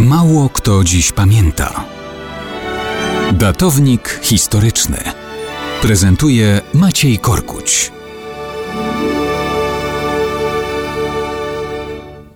Mało kto dziś pamięta. Datownik historyczny prezentuje Maciej Korkuć.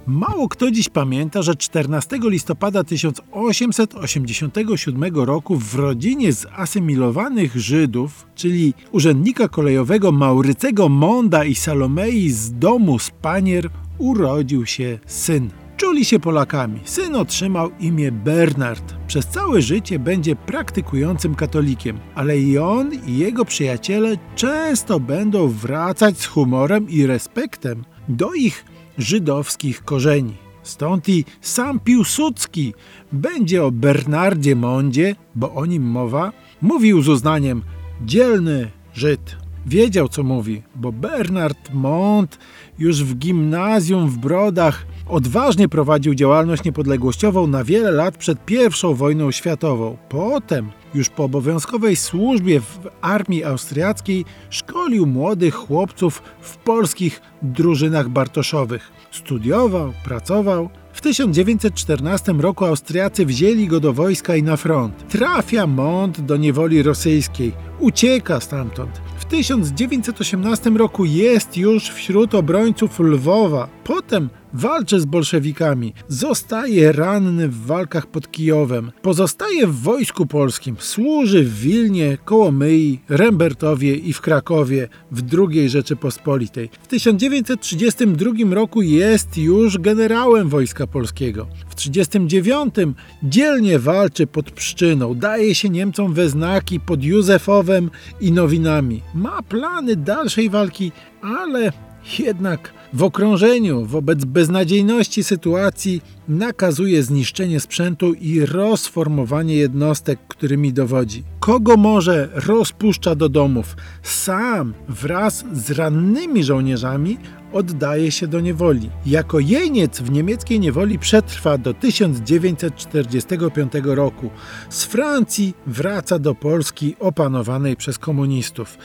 Mało kto dziś pamięta, że 14 listopada 1887 roku w rodzinie zasymilowanych Żydów, czyli urzędnika kolejowego Maurycego Monda i Salomei z domu Spanier, urodził się syn. Czuli się Polakami. Syn otrzymał imię Bernard. Przez całe życie będzie praktykującym katolikiem, ale i on i jego przyjaciele często będą wracać z humorem i respektem do ich żydowskich korzeni. Stąd i sam Piłsudski będzie o Bernardzie Mondzie, bo o nim mowa, mówił z uznaniem dzielny Żyd. Wiedział co mówi, bo Bernard Mond już w gimnazjum w Brodach odważnie prowadził działalność niepodległościową na wiele lat przed I wojną światową. Potem, już po obowiązkowej służbie w armii austriackiej, szkolił młodych chłopców w polskich drużynach bartoszowych. Studiował, pracował. W 1914 roku Austriacy wzięli go do wojska i na front. Trafia Mont do niewoli rosyjskiej. Ucieka stamtąd. W 1918 roku jest już wśród obrońców Lwowa. Potem walczy z bolszewikami. Zostaje ranny w walkach pod Kijowem. Pozostaje w wojsku polskim. Służy w Wilnie, Kołomyi, Rembertowie i w Krakowie w II Rzeczypospolitej. W 1932 roku jest już generałem Wojska Polskiego. W 1939 dzielnie walczy pod Pszczyną. Daje się Niemcom we znaki pod Józefowem i Nowinami. Ma plany dalszej walki, ale jednak w okrążeniu wobec beznadziejności sytuacji nakazuje zniszczenie sprzętu i rozformowanie jednostek, którymi dowodzi. Kogo może rozpuszcza do domów. Sam wraz z rannymi żołnierzami oddaje się do niewoli. Jako jeniec w niemieckiej niewoli przetrwa do 1945 roku. Z Francji wraca do Polski opanowanej przez komunistów.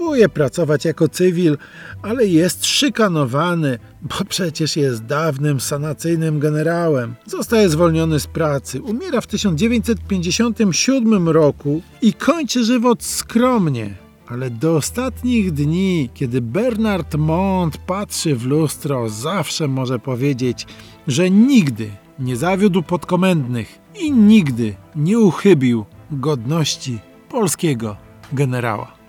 Próbuje pracować jako cywil, ale jest szykanowany, bo przecież jest dawnym sanacyjnym generałem. Zostaje zwolniony z pracy, umiera w 1957 roku i kończy żywot skromnie. Ale do ostatnich dni, kiedy Bernard Mont patrzy w lustro, zawsze może powiedzieć, że nigdy nie zawiódł podkomendnych i nigdy nie uchybił godności polskiego generała.